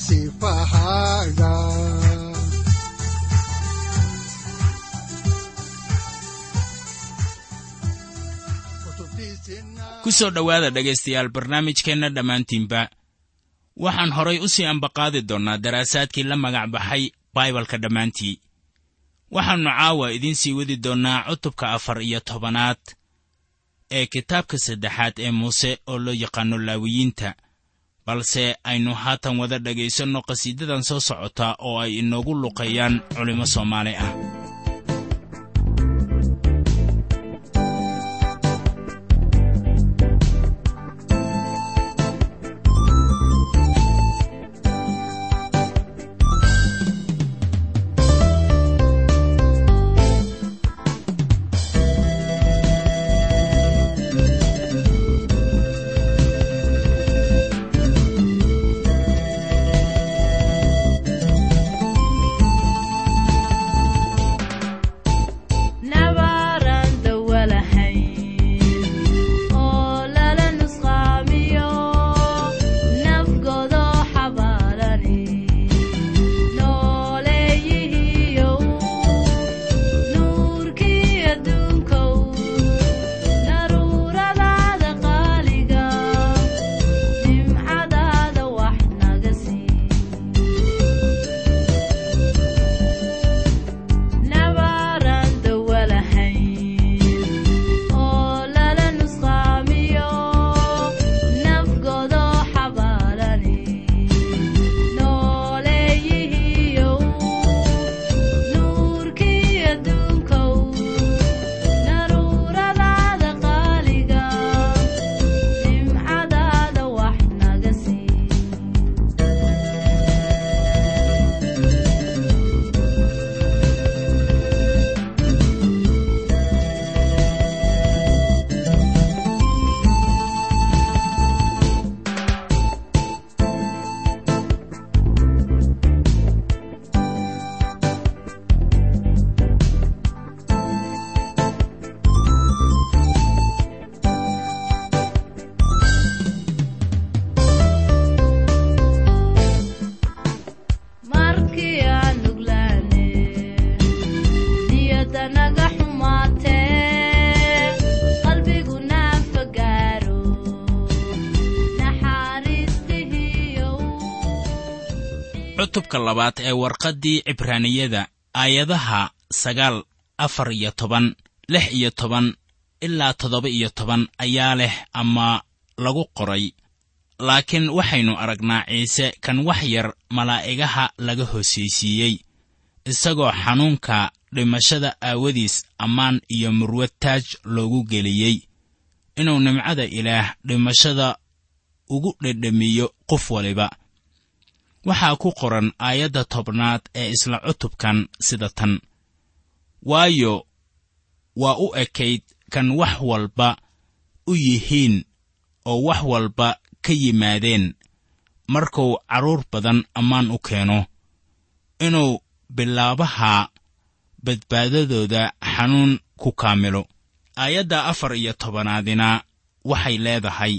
sifahaaga ku soo dhowaada dhegaystayaal barnaamijkeenna dhammaantiinba. Waxaan horay u sii ambaqaadi doonnaa daraasaadkii la magac baxay baibalka dhammaantii. Waxaannu caawa idiin sii wadi doonnaa cutubka afar iyo tobanaad ee kitaabka saddexaad ee muuse oo loo yaqaanno laawiyiinta. Balse aynu haatan wada dhegaysanno qhasiidadan soo socota oo ay inoogu luqeeyaan culimmo soomaali ah cutubka labaad ee warqaddii cibraaniyada aayadaha sagaal afar iyo toban lix iyo toban ilaa toddoba iyo toban ayaa leh ama lagu qoray. Laakiin waxaynu aragnaa ciise kan wax yar malaa'igaha laga hoosaysiiyey isagoo xanuunka dhimashada aawadiis ammaan iyo murwad taaj loogu geliyey. Inuu nimcada ilaah dhimashada ugu dhedhamiyo qof waliba waxaa ku qoran aayadda tobnaad ee isla cutubkan sida tan. Waayo waa u ekayd kan wax walba u yihiin oo wax walba ka yimaadeen. Markuu carruur badan ammaan u keeno inuu bilaabaha badbaadadooda xanuun ku kaamilo. Aayadda afar iyo tobanaadina waxay leedahay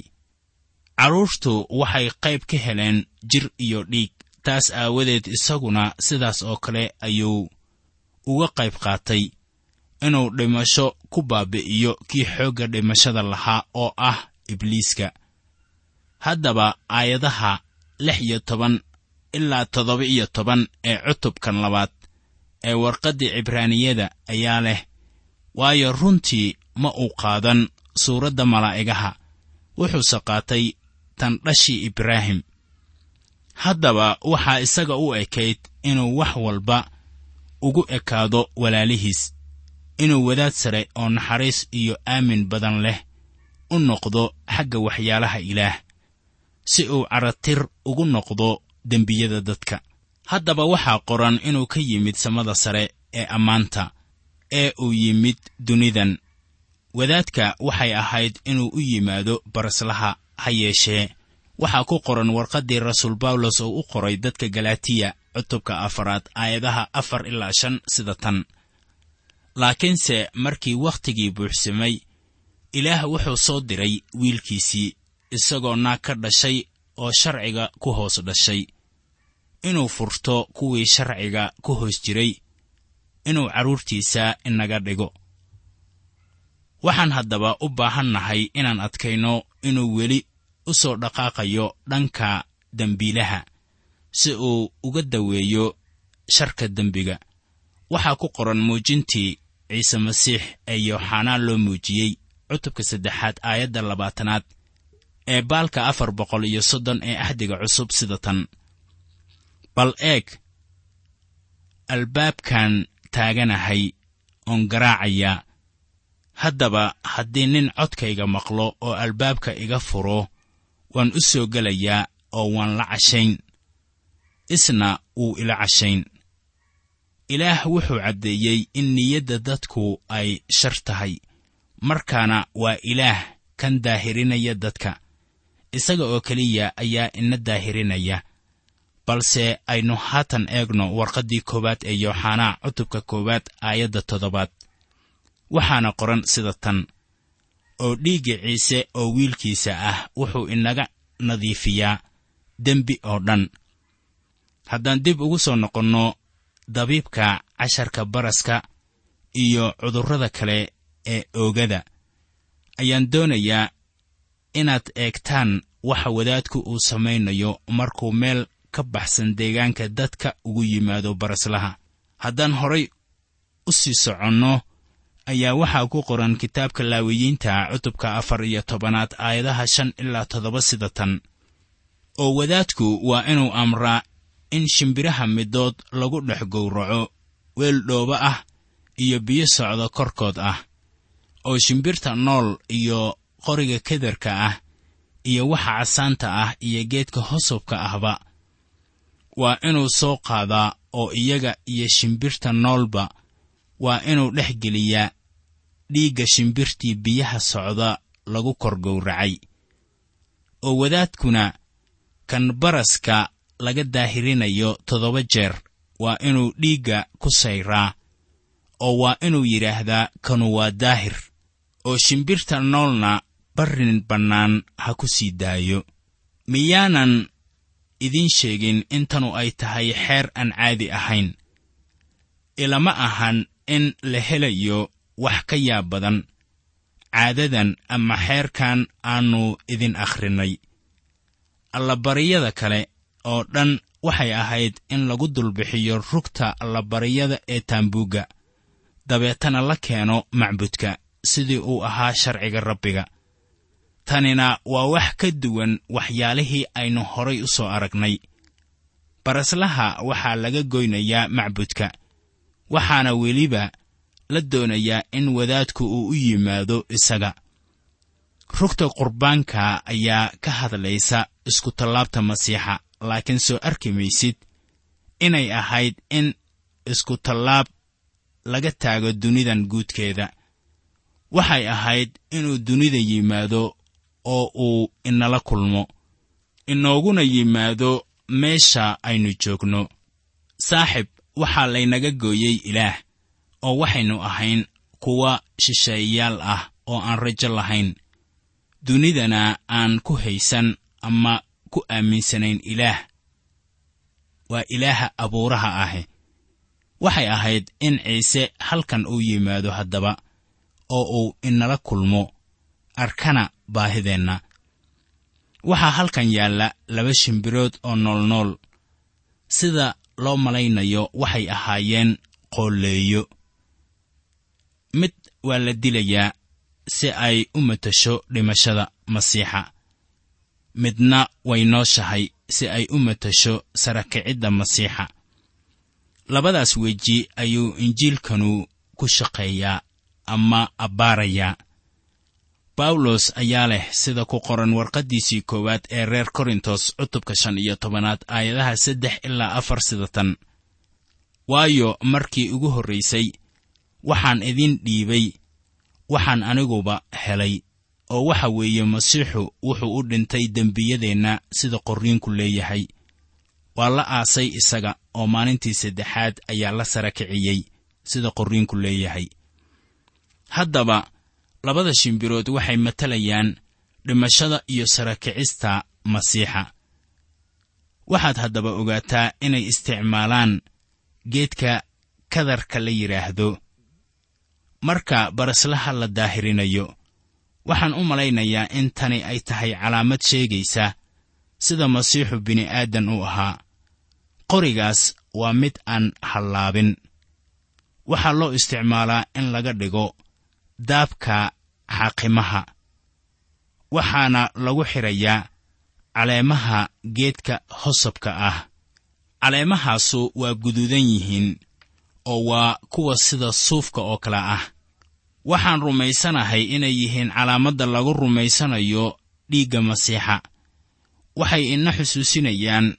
carruurtu waxay qayb ka heleen jir iyo dhiig taas aawadeed isaguna sidaas oo kale ayuu uga qayb qaatay. Inuu dhimasho ku baabi'iyo kii xoogga dhimashada lahaa oo ah ibliiska. Haddaba aayadaha lix iyo toban ilaa toddoba iyo toban ee cutubkan labaad ee warqaddii cibraaniyada ayaa leh waayo runtii ma uu qaadan suuradda malaa'igaha wuxuuse qaatay tan dhashii ibraahim. Haddaba waxaa isaga u ekayd inuu wax walba ugu ekaado walaalihiis inuu wadaad sare oo naxariis iyo aamin badan leh u noqdo xagga waxyaalaha ilaah si uu caratir ugu noqdo dembiyada dadka. Haddaba waxaa qoran inuu ka yimid samada sare ee ammaanta ee uu yimid dunidan. Wadaadka waxay ahayd inuu u yimaado baraslaha ha yeeshee waxaa ku qoran warqaddii rasuul bawlos oo u qoray dadka galatiya cutubka afaraad aayadaha afar ilaa shan sida tan. Laakiinse markii wakhtigii buuxsamay ilaah wuxuu soo diray wiilkiisii isagoo naag ka dhashay oo sharciga ku hoos dhashay. Inuu furto kuwii sharciga ku hoos jiray inuu carruurtiisa inaga dhigo waxaan haddaba u baahannahay inaan adkayno inuu weli u soo dhaqaaqayo dhanka dembiilaha si uu uga daweeyo sharka dembiga. Waxaa ku qoran muujintii ciise masiix ee yooxanaan loo muujiyey cutubka saddexaad aayadda labaatanaad ee baalka afar boqol iyo soddon ee axdiga cusub sida tan. Bal eeg albaabkan taaganahay oon garaacaya haddaba haddii nin codkayga maqlo oo albaabka iga furo waan u soo gelayaa oo waan la cashayn. Isna wuu ila cashayn. Ilaah wuxuu caddeeyey in niyadda dadku ay shar tahay markaana waa ilaah kan daahirinaya dadka. Isaga oo keliya ayaa ina daahirinaya balse aynu haatan eegno warqaddii koowaad ee yooxanaa cutubka koowaad aayadda toddobaad waxaana qoran sida tan oo dhiigga ciise oo wiilkiisa ah wuxuu inaga nadiifiyaa dembi oo dhan. Haddaan dib ugu soo noqonno dabiibka casharka baraska iyo cudurrada kale ee oogada ayaan doonayaa inaad eegtaan waxa wadaadku uu samaynayo markuu meel ka baxsan deegaanka dadka ugu yimaado baraslaha. Haddaan horay u sii soconno ayaa waxaa ku qoran kitaabka laawiyiinta cutubka afar iyo tobanaad aayadaha shan ilaa toddoba sida tan. Oo wadaadku waa inuu amraa in shimbiraha midood lagu dhex gowraco weel dhoobo ah iyo biyo socdo korkood ah oo shimbirta nool iyo qoriga kederka ah iyo waxa casaanta ah iyo geedka hosobka ahba. Waa inuu soo qaadaa oo iyaga iyo shimbirta noolba waa inuu dhex geliyaa dhiigga shimbirtii biyaha socda lagu kor gowracay oo wadaadkuna kan baraska laga daahirinayo toddoba jeer waa inuu dhiigga ku sayraa oo waa inuu yidhaahdaa kanu waa daahir oo shimbirta noolna barrin bannaan ha ku sii daayo. Miyaanan idiin sheegin intanu ay tahay xeer aan caadi ahayn ilama ahan in la helayo wax ka yaab badan caadadan ama xeerkan aannu idin akhrinay. Allabariyada kale oo dhan waxay ahayd in lagu dulbixiyo rugta allabariyada ee taambuugga dabeetana la keeno macbudka sidii uu ahaa sharciga rabbiga. Tanina waa wax ka duwan waxyaalihii aynu horay u soo aragnay. Baraslaha waxaa laga goynayaa macbudka waxaana weliba la doonayaa in wadaadku uu u yimaado isaga. Rugta qurbaanka ayaa ka hadlaysa iskutallaabta masiixa laakiin soo arki maysid inay ahayd in iskutallaab laga taago dunidan guudkeeda. Waxay ahayd inuu dunida yimaado oo uu inala kulmo inooguna yimaado meesha aynu joogno. Saaxib waxaa laynaga gooyey ilaah oo waxaynu ahayn kuwa shisheeyayaal ah oo aan rajo lahayn. Dunidana aan ku haysan ama ku aaminsanayn ilaah. Waa ilaaha abuuraha ahi. Waxay ahayd in ciise halkan uu yimaado haddaba oo uu inala kulmo arkana baahideenna. Waxaa halkan yaalla laba shimbirood oo noolnool. Sida loo malaynayo waxay ahaayeen qoolleeyo waa la dilayaa si ay u matasho dhimashada masiixa. Midna way nooshahay si ay u matasho sarakicidda masiixa. Labadaas weji ayuu injiilkanu ku shaqeeyaa ama abbaarayaa. Bawlos ayaa leh sida ku qoran warqaddiisii koowaad ee reer korintos cutubka shan iyo tobanaad aayadaha saddex ilaa afar sida tan waayo markii ugu horraysay waxaan idin dhiibay waxaan aniguba helay. Oo waxa weeye masiixu wuxuu u dhintay dembiyadeenna sida qorriinku leeyahay. Waa la aasay isaga oo maalintii saddexaad ayaa la sara kiciyey sida qorriinku leeyahay. Haddaba labada shimbirood waxay matalayaan dhimashada iyo sarakicista masiixa. Waxaad haddaba ogaataa inay isticmaalaan geedka kadarka la yidhaahdo marka baraslaha la daahirinayo waxaan u malaynayaa in tani ay tahay calaamad sheegaysa sida masiixu bini'aadan u ahaa. Qorigaas waa mid aan hallaabin. Waxaa loo isticmaalaa in laga dhigo daabka xaaqimaha waxaana lagu xidhayaa caleemaha geedka hosabka ah. Caleemahaasu waa guduudan yihiin oo waa kuwa sida suufka oo kale ah. Waxaan rumaysanahay inay yihiin calaamadda lagu rumaysanayo dhiigga masiixa. Waxay ina xusuusinayaan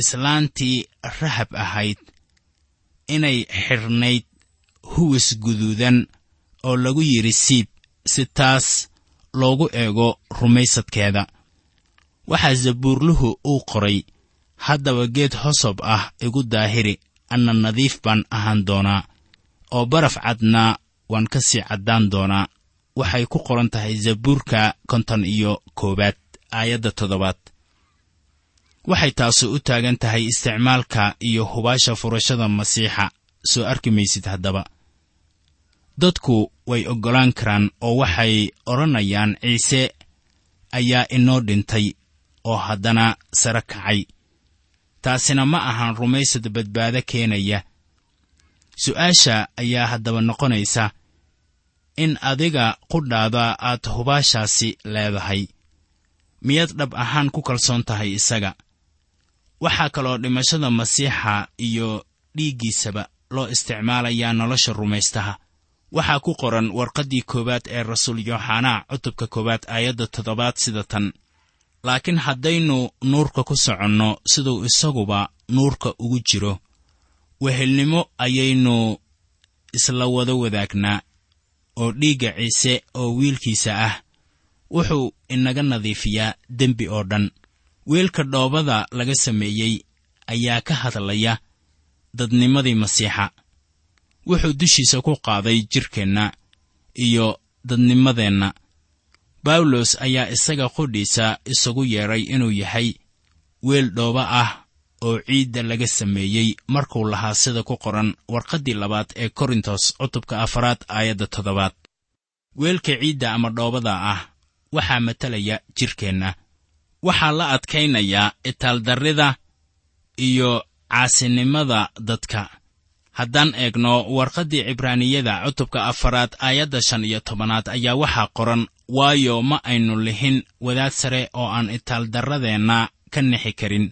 islaantii rahab ahayd inay xidhnayd huwis guduudan oo lagu yidhi siib si taas loogu eego rumaysadkeeda. Waxaa zabuurluhu uu qoray haddaba geed hosob ah igu daahiri anna nadiif baan ahaan doonaa oo baraf cadna waan ka sii caddaan doonaa. Waxay ku qoran tahay zabuurka konton iyo koowaad aayadda toddobaad. Waxay taasu u taagan tahay isticmaalka iyo hubaasha furashada masiixa. Soo arki maysid haddaba. Dadku way oggolaan karaan oo waxay odhanayaan ciise ayaa inoo dhintay oo haddana sare kacay taasina ma ahan rumaysad badbaado keenaya. Su'aasha ayaa haddaba noqonaysa in adiga qudhaada aad hubaashaasi leedahay. Miyaad dhab ahaan ku kalsoon tahay isaga. Waxaa kaloo dhimashada masiixa iyo dhiiggiisaba loo isticmaalayaa nolosha rumaystaha. Waxaa ku qoran warqaddii koowaad ee rasuul yooxanaa cutubka koowaad aayadda toddobaad sida tan laakiin haddaynu nuurka ku soconno siduu isaguba nuurka ugu jiro wehelnimo ayaynu isla wada wadaagnaa oo dhiigga ciise oo wiilkiisa ah wuxuu inaga nadiifiyaa dembi oo dhan. Wiilka dhoobada laga sameeyey ayaa ka hadlaya dadnimadii masiixa. Wuxuu dushiisa ku qaaday jidhkeenna iyo dadnimadeenna bawlos ayaa isaga qudhiisa isagu yeedhay inuu yahay weel dhooba ah oo ciidda laga sameeyey markuu lahaa sida ku qoran warqaddii labaad ee korintos cutubka afaraad aayadda toddobaad. Weelka ciidda ama dhoobada ah waxaa matalaya jidhkeenna waxaa la adkaynayaa itaaldarrida iyo caasinimada dadka haddaan eegno warqaddii cibraaniyada cutubka afaraad aayadda shan iyo tobanaad ayaa waxaa qoran waayo ma aynu lihin wadaad sare oo aan itaaldarradeenna ka nixi karin.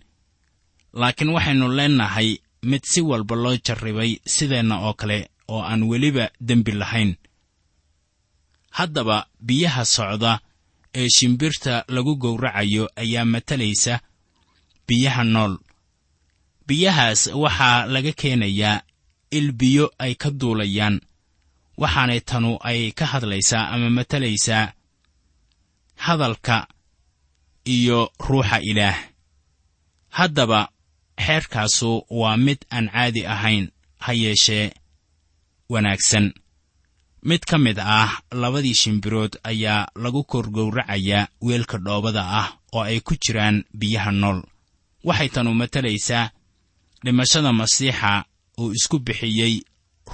Laakiin waxaynu leennahay mid si walba loo jarribay sideenna oo kale oo aan weliba dembi lahayn. Haddaba biyaha socda ee shimbirta lagu gowracayo ayaa matalaysa biyaha nool. Biyahaas waxaa laga keenayaa il biyo ay ka duulayaan. Waxaanay tanu ay ka hadlaysaa ama matalaysaa hadalka iyo ruuxa ilaah. Haddaba xeerkaasu waa mid aan caadi ahayn ha yeeshee wanaagsan. Mid ka mid ah labadii shimbirood ayaa lagu kor gowracayaa weelka dhoobada ah oo ay ku jiraan biyaha nool. Waxay tanu matalaysaa dhimashada masiixa uu isku bixiyey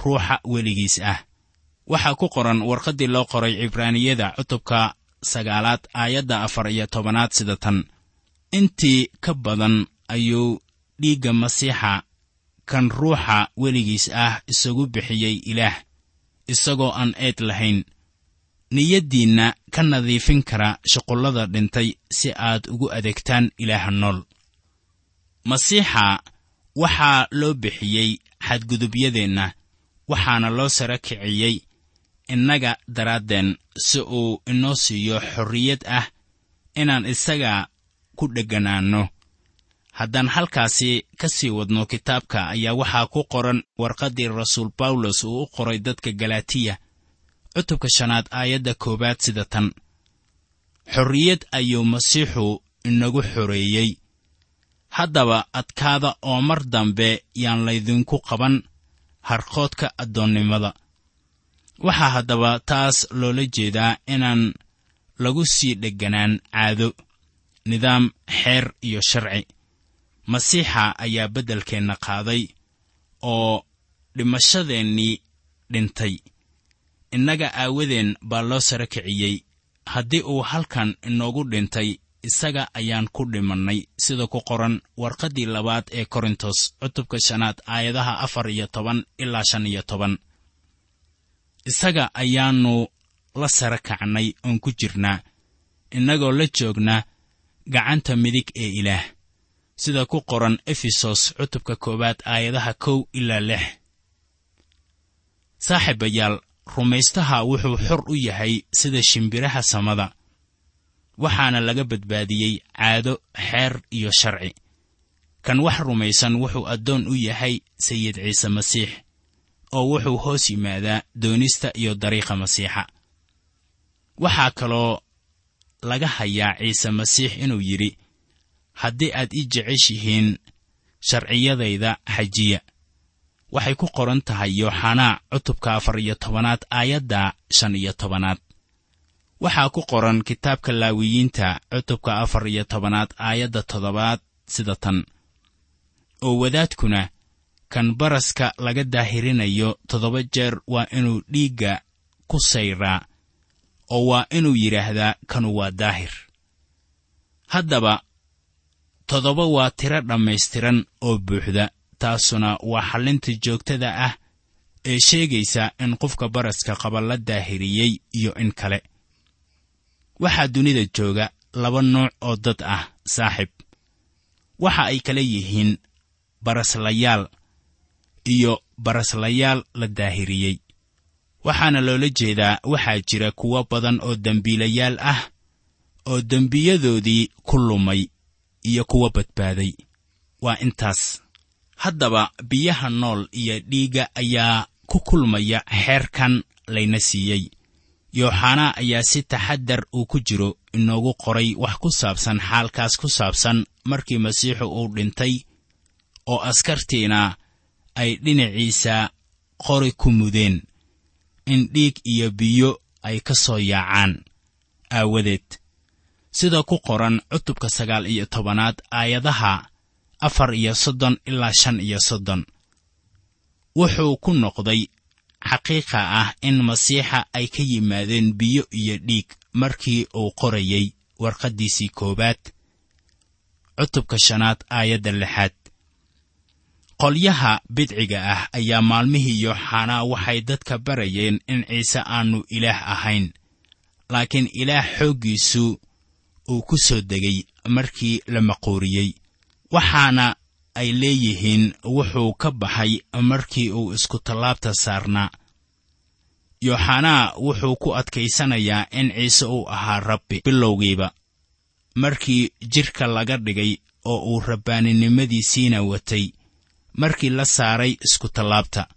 ruuxa weligiis ah. Waxaa ku qoran warqaddii loo qoray cibraaniyada cutubka sagaalaad aayadda afar iyo tobanaad sida tan. Intii ka badan ayuu dhiigga masiixa kan ruuxa weligiis ah isagu bixiyey ilaah isagoo aan eed lahayn. Niyaddiinna ka nadiifin kara shuqullada dhintay si aad ugu adeegtaan ilaaha nool. Masiixa waxaa loo bixiyey xadgudubyadeenna waxaana loo sara kiciyey innaga daraaddeen si uu inoo siiyo xorriyad ah inaan isaga ku dhegganaanno haddaan halkaasi ka sii wadno kitaabka ayaa waxaa ku qoran warqaddii rasuul bawlos uu u qoray dadka galatiya cutubka shanaad aayadda koowaad sida tan. Xorriyad ayuu masiixu inagu xoreeyey haddaba adkaada oo mar dambe yaan laydinku qaban harqoodka addoonnimada. Waxaa haddaba taas loola jeedaa inaan lagu sii dhegganaan caado nidaam xeer iyo sharci. Masiixa ayaa beddelkeenna qaaday oo dhimashadeennii dhintay. Innaga aawadeen baa loo sara kiciyey. Haddii uu halkan inoogu dhintay isaga ayaan ku dhimannay sida ku qoran warqaddii labaad ee korintos cutubka shanaad aayadaha afar iyo toban ilaa shan iyo toban. Isaga ayaannu la sara kacnay oon ku jirnaa innagoo la joognaa gacanta midig ee ilaah. Sida ku qoran efesos cutubka koowaad aayadaha kow ilaa lix. Saaxiibayaal rumaystaha wuxuu xor u yahay sida shimbiraha samada waxaana laga badbaadiyey caado xeer iyo sharci. Kan wax rumaysan wuxuu addoon u yahay sayid ciise masiix oo wuxuu hoos yimaadaa doonista iyo dariiqa masiixa. Waxaa kaloo laga hayaa ciise masiix inuu yidhi haddii aad ii jeceshihiin sharciyadayda xajiya waxay ku qoran tahay yooxanaa cutubka afar iyo tobanaad aayadda shan iyo tobanaad waxaa ku qoran kitaabka laawiyiinta cutubka afar iyo tobanaad aayadda toddobaad sida tan. Oo wadaadkuna kan baraska laga daahirinayo toddoba jeer waa inuu dhiigga ku sayraa oo waa inuu yidhaahdaa kanu waa daahir. Haddaba toddoba waa tiro dhammaystiran oo buuxda taasuna waa xallinta joogtada ah ee sheegaysa in qofka baraska qaba la daahiriyey iyo in kale waxaa dunida jooga laba nooc oo dad ah saaxib. Waxa ay kala yihiin baraslayaal iyo baraslayaal la daahiriyey. Waxaana loola jeedaa waxaa jira kuwo badan oo dembiilayaal ah oo dembiyadoodii ku lumay iyo kuwa badbaaday. Waa intaas. Haddaba biyaha nool iyo dhiigga ayaa ku kulmaya xeerkan layna siiyey yooxanaa ayaa si taxaddar uu ku jiro inoogu qoray wax ku saabsan xaalkaas ku saabsan markii masiixu uu dhintay oo askartiina ay dhinaciisa qori ku mudeen. In dhiig iyo biyo ay ka soo yaacaan. Aawadeed sida ku qoran cutubka sagaal iyo tobanaad aayadaha afar iyo soddon ilaa shan iyo soddon. Wuxuu ku noqday xaqiiqa ah in masiixa ay ka yimaadeen biyo iyo dhiig markii uu qorayey warqaddiisii koowaad cutubka shanaad aayadda lixaad. Qolyaha bidciga ah ayaa maalmihii yooxanaa waxay dadka barayeen in ciise aannu ilaah ahayn laakiin ilaah xooggiisu uu ku soo degay markii la maquuriyey waxaana ay leeyihiin wuxuu ka baxay markii uu iskutallaabta saarnaa yooxanaa wuxuu ku adkaysanayaa in ciise uu ahaa rabbi bilowgiiba. Markii jidhka laga dhigay oo uu rabbaaninimadiisiina watay markii la saaray iskutallaabta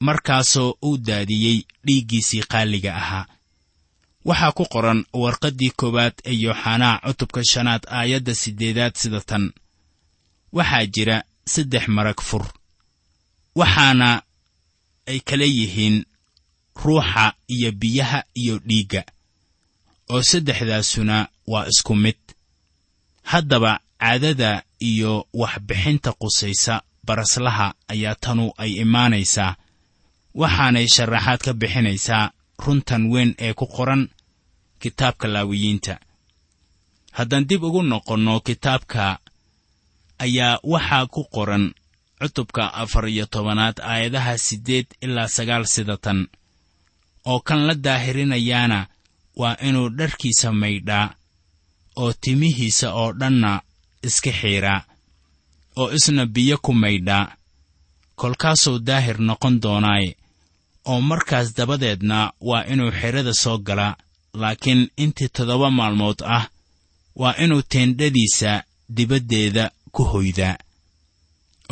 markaasoo uu daadiyey dhiiggiisii qaaliga ahaa. Waxaa ku qoran warqaddii koowaad ee yooxanaa cutubka shanaad aayadda siddeedaad sida tan waxaa jira saddex marag fur waxaana ay kala yihiin ruuxa iyo biyaha iyo dhiigga oo saddexdaasuna waa isku mid. Haddaba caadada iyo waxbixinta qusaysa baraslaha ayaa tanu ay imaanaysaa waxaanay sharaxaad ka bixinaysaa runtan weyn ee ku qoran kitaabka laawiyiinta. Haddaan dib ugu noqonno kitaabka ayaa waxaa ku qoran cutubka afar iyo tobanaad aayadaha siddeed ilaa sagaal sida tan oo kan la daahirinayaana waa inuu dharkiisa maydhaa oo timihiisa oo dhanna iska xiidhaa oo isna biyo ku maydhaa kolkaasuu daahir noqon doonaaye oo markaas dabadeedna waa inuu xidhada soo galaa laakiin intii toddoba maalmood ah waa inuu teendhadiisa dibaddeeda ku hoydaa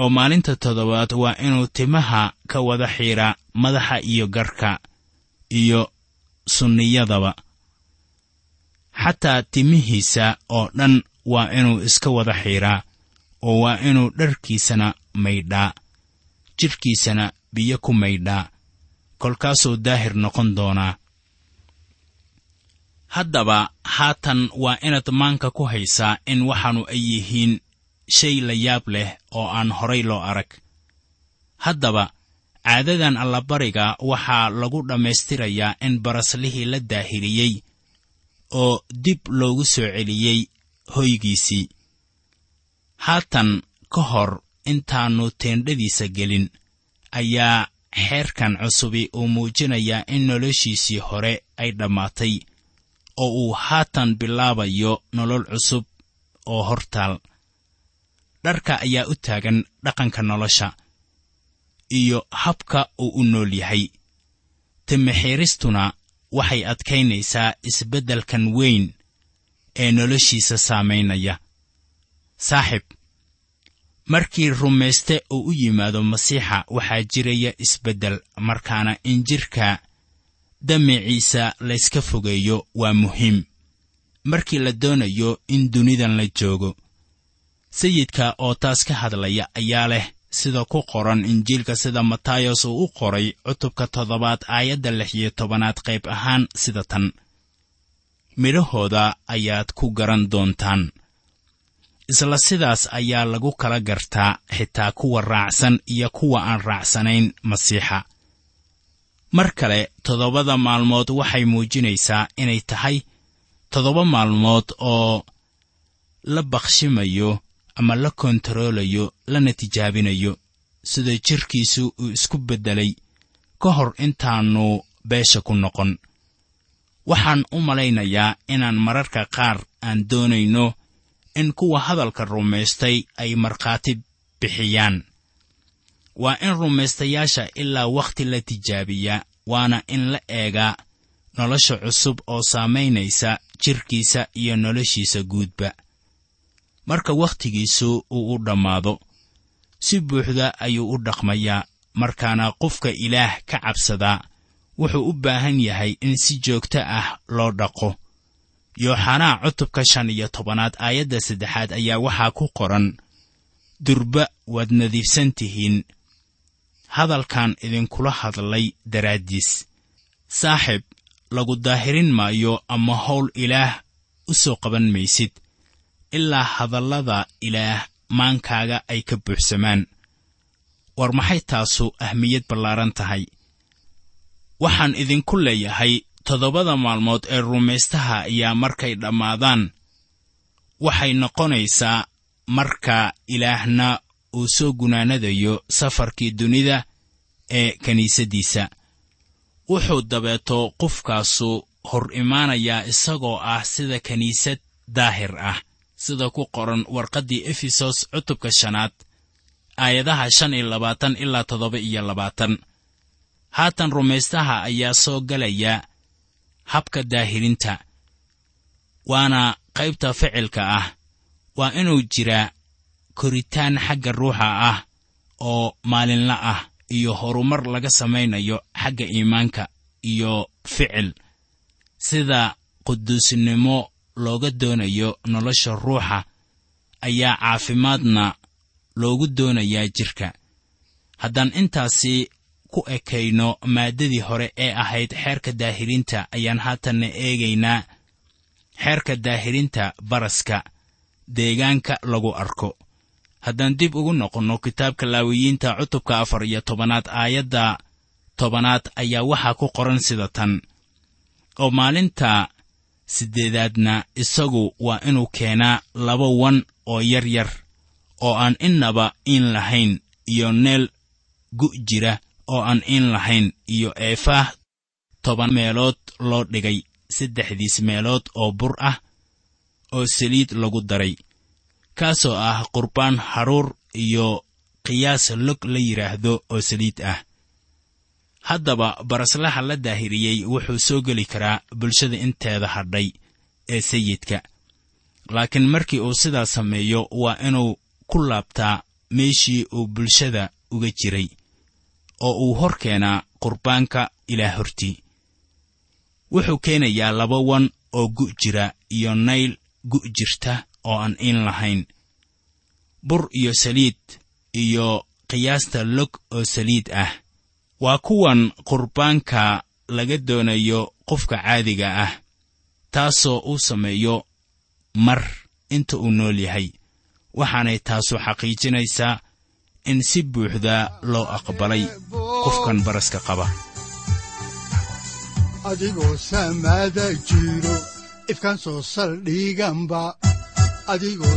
oo maalinta toddobaad waa inuu timaha ka wada xiidhaa madaxa iyo garhka iyo sunniyadaba. Xataa timihiisa oo dhan waa inuu iska wada xiidhaa oo waa inuu dharkiisana maydhaa jidhkiisana biyo ku maydhaa kolkaasuu daahir noqon doonaa haddaba haatan waa inaad maanka ku haysaa in waxaannu ay yihiin shay la yaab leh oo aan horay loo arag. Haddaba caadadan allabariga waxaa lagu dhammaystirayaa in baraslihii la daahiriyey oo dib loogu soo celiyey hoygiisii. Haatan ka hor intaannu teendhadiisa gelin ayaa xeerkan cusubi uu muujinayaa in noloshiisii hore ay dhammaatay oo uu haatan bilaabayo nolol cusub oo hortaal dharka ayaa u taagan dhaqanka nolosha iyo habka uu u nool yahay. Timixiiristuna waxay adkaynaysaa isbeddelkan weyn ee noloshiisa saamaynaya saaxib markii rumayste uu u yimaado masiixa waxaa jiraya isbeddel markaana in jidhka damiciisa layska fogeeyo waa muhiim. Markii la doonayo in dunidan la joogo sayidka oo taas ka hadlaya ayaa leh sida ku qoran injiilka sida matayos uu u qoray cutubka toddobaad aayadda lix iyo tobanaad qayb ahaan sida tan. Midhahooda ayaad ku garan doontaan. Isla sidaas ayaa lagu kala gartaa xitaa kuwa raacsan iyo kuwa aan raacsanayn masiixa. Mar kale toddobada maalmood waxay muujinaysaa inay tahay toddoba maalmood oo la bakhshimayo ama la kontaroolayo lana tijaabinayo sida jidhkiisu uu isku beddelay ka hor intaannu beesha ku noqon. Waxaan u malaynayaa inaan mararka qaar aan doonayno in kuwa hadalka rumaystay ay markhaati bixiyaan. Waa in rumaystayaasha ilaa wakhti la tijaabiyaa waana in la eegaa nolosha cusub oo saamaynaysa jidhkiisa iyo noloshiisa guudba marka wakhtigiisu uu u dhammaado. Si buuxda ayuu u dhaqmayaa markaana qofka ilaah ka cabsadaa wuxuu u baahan yahay in si joogto ah loo dhaqo. Yooxanaa cutubka shan iyo tobanaad aayadda saddexaad ayaa waxaa ku qoran durba waad nadiifsan tihiin. Hadalkan idinkula hadlay daraaddiis saaxib lagu daahirin maayo ama howl ilaah u soo qaban maysid ilaa hadallada ilaah maankaaga ay ka buuxsamaan. War maxay taasu ahmiyad ballaaran tahay? Waxaan idinku leeyahay toddobada maalmood ee rumaystaha ayaa markay dhammaadaan. Waxay noqonaysaa marka ilaahna uu soo gunaanadayo safarkii dunida ee kiniisaddiisa wuxuu dabeeto qofkaasu hor imaanayaa isagoo ah sida kiniisad daahir ah sida ku qoran warqaddii efesos cutubka shanaad aayadaha shan iyo labaatan ilaa toddoba iyo labaatan. Haatan rumaystaha ayaa soo galaya habka daahirinta waana qaybta ficilka ah. Waa inuu jiraa koritaan xagga ruuxa ah oo maalinla ah iyo horumar laga samaynayo xagga iimaanka iyo ficil sida quduusnimo looga doonayo nolosha ruuxa ayaa caafimaadna loogu doonayaa jidhka haddaan intaasi ku ekayno maaddadii hore ee ahayd xeerka daahirinta ayaan haatanna eegaynaa xeerka daahirinta baraska deegaanka lagu arko. Haddaan dib ugu noqonno kitaabka laawiyiinta cutubka afar iyo tobanaad aayadda tobanaad ayaa waxaa ku qoran sida tan. Oo maalinta siddeedaadna isagu waa inuu keenaa laba wan oo yar yar oo aan innaba in lahayn iyo neel gu' jira oo aan in lahayn iyo eefaah toban meelood loo dhigay saddexdiis meelood oo bur ah oo saliid lagu daray kaasoo ah qurbaan haruur iyo qiyaas log la yidhaahdo oo saliid ah haddaba baraslaha la daahiriyey wuxuu soo geli karaa bulshada inteeda hadhay ee sayidka. Laakiin markii uu sidaas sameeyo waa inuu ku laabtaa meeshii uu bulshada uga jiray oo uu hor keenaa qurbaanka ilaah hortii. Wuxuu keenayaa laba wan oo gu' jira iyo nayl gu' jirta oo aan in lahayn. Bur iyo saliid iyo qiyaasta log oo saliid ah waa kuwan qurbaanka laga doonayo qofka caadiga ah taasoo uu sameeyo mar inta uu nool yahay. Waxaanay taasu xaqiijinaysaa in si buuxda loo aqbalay qofkan baraska qaba. Adigoo samaada jiro ifkan soo saldhiganba adigoo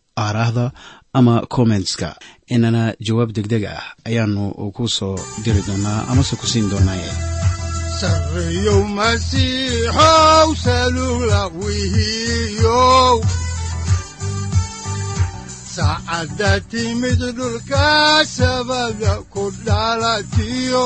aaraahda ama kommentska inana jawaab degdeg ah ayaanu ku soo diri doonaa amase ku siin doonaaye saacadda timid dhulka sabada ku dhalatiyo